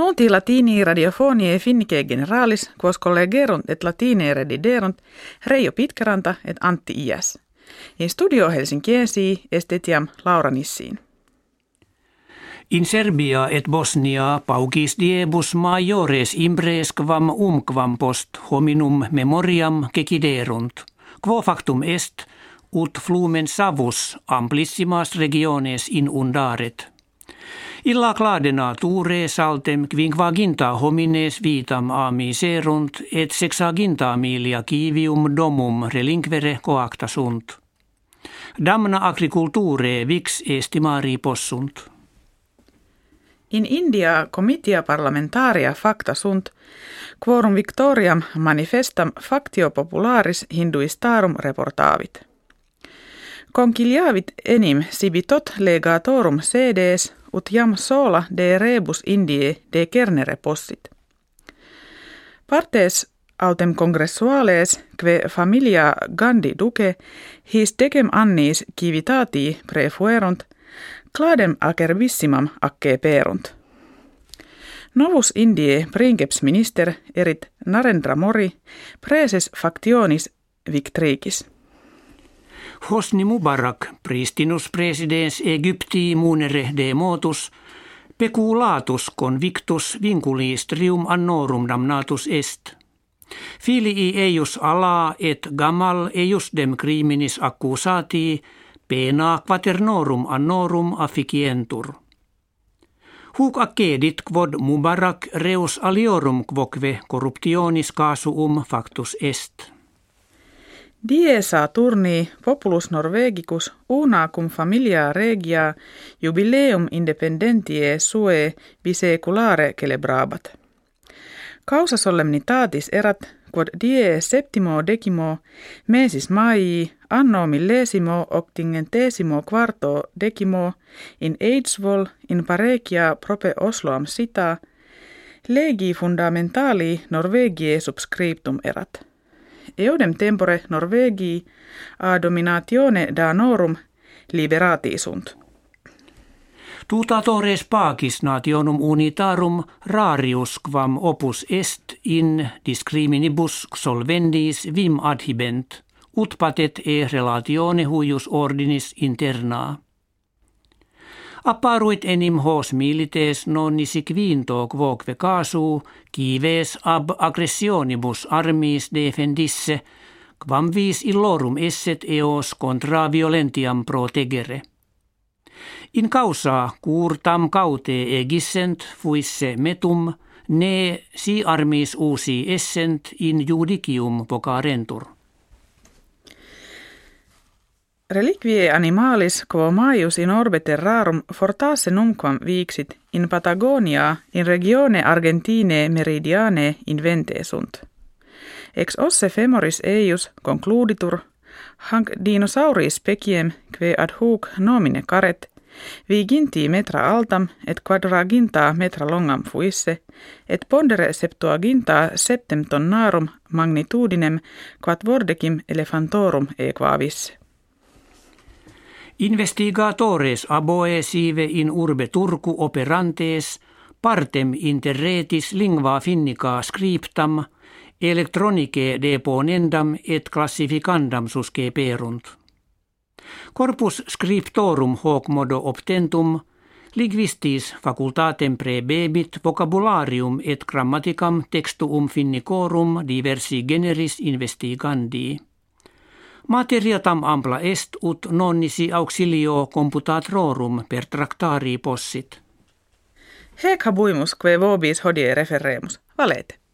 Nunti latini radiofonie finnike generalis, quos collegerunt et latine rediderunt, Reijo Pitkeranta et Antti Iäs. In studio Helsinkiensi estetiam Laura Nissiin. In Serbia et Bosnia paugis diebus majores imbresquam umquam post hominum memoriam keciderunt, quo factum est, ut flumen savus amplissimas regiones inundaret. Illa cladena ture saltem quinquaginta homines vitam ami serunt et sexaginta milia kivium domum relinquere coacta sunt. Damna agriculture vix estimari possunt. In India comitia parlamentaria facta sunt, quorum victoriam manifestam factio popularis hinduistarum reportavit. Conciliavit enim sibi tot legatorum sedes ut jam sola de rebus Indie de kernere possit. Partes autem congressuales kve familia Gandhi duce his decem annis civitati prefuerunt, cladem acervissimam acce perunt. Novus Indie princeps minister erit Narendra Mori preses factionis victricis. Hosni Mubarak, pristinus presidens Egypti munere de motus, peculatus convictus vinculis trium annorum damnatus est. Filii eius ala et gamal eius dem criminis accusati, pena quaternorum annorum afficientur. Huc accedit quod Mubarak reus aliorum quoque corruptionis casuum factus est. Die turni populus norvegicus una cum familia regia jubileum independentie sue biseculare celebrabat. Causa solemnitatis erat quod die septimo decimo mesis mai anno millesimo octingentesimo quarto decimo in Eidsvoll in parecia prope Osloam sita legi fundamentali Norvegie subscriptum erat eudem tempore Norvegii a dominatione Danorum liberati sunt. Tutatores pacis nationum unitarum rarius quam opus est in discriminibus solvendis vim adhibent, ut patet e relatione huius ordinis interna. Apparuit enim hos milites non nisi quinto quoque casu, kives ab aggressionibus armis defendisse, quam vis illorum esset eos contra violentiam protegere. In causa curtam caute egissent fuisse metum, ne si armis usi essent in judicium vocarentur. Reliquie animalis quo maius in orbe terrarum fortasse numquam vixit in Patagonia in regione Argentine meridiane invente sunt. Ex osse femoris eius concluditur, hanc dinosauris speciem que ad hoc nomine caret, viginti metra altam et quadraginta metra longam fuisse, et pondere septuaginta septem tonnarum magnitudinem quat vordecim elephantorum equavis. Investigatores aboe sive in urbe Turku operantes partem interretis lingua finnica scriptam electronice deponendam et classificandam susce perunt. Corpus scriptorum hoc modo obtentum Linguistis facultatem prebebit vocabularium et grammaticam textuum finnicorum diversi generis investigandi. Materia tam ampla est ut nonnisi auxilio computatrorum per tractari possit. Hec habuimus que vobis hodie referemus. Valete.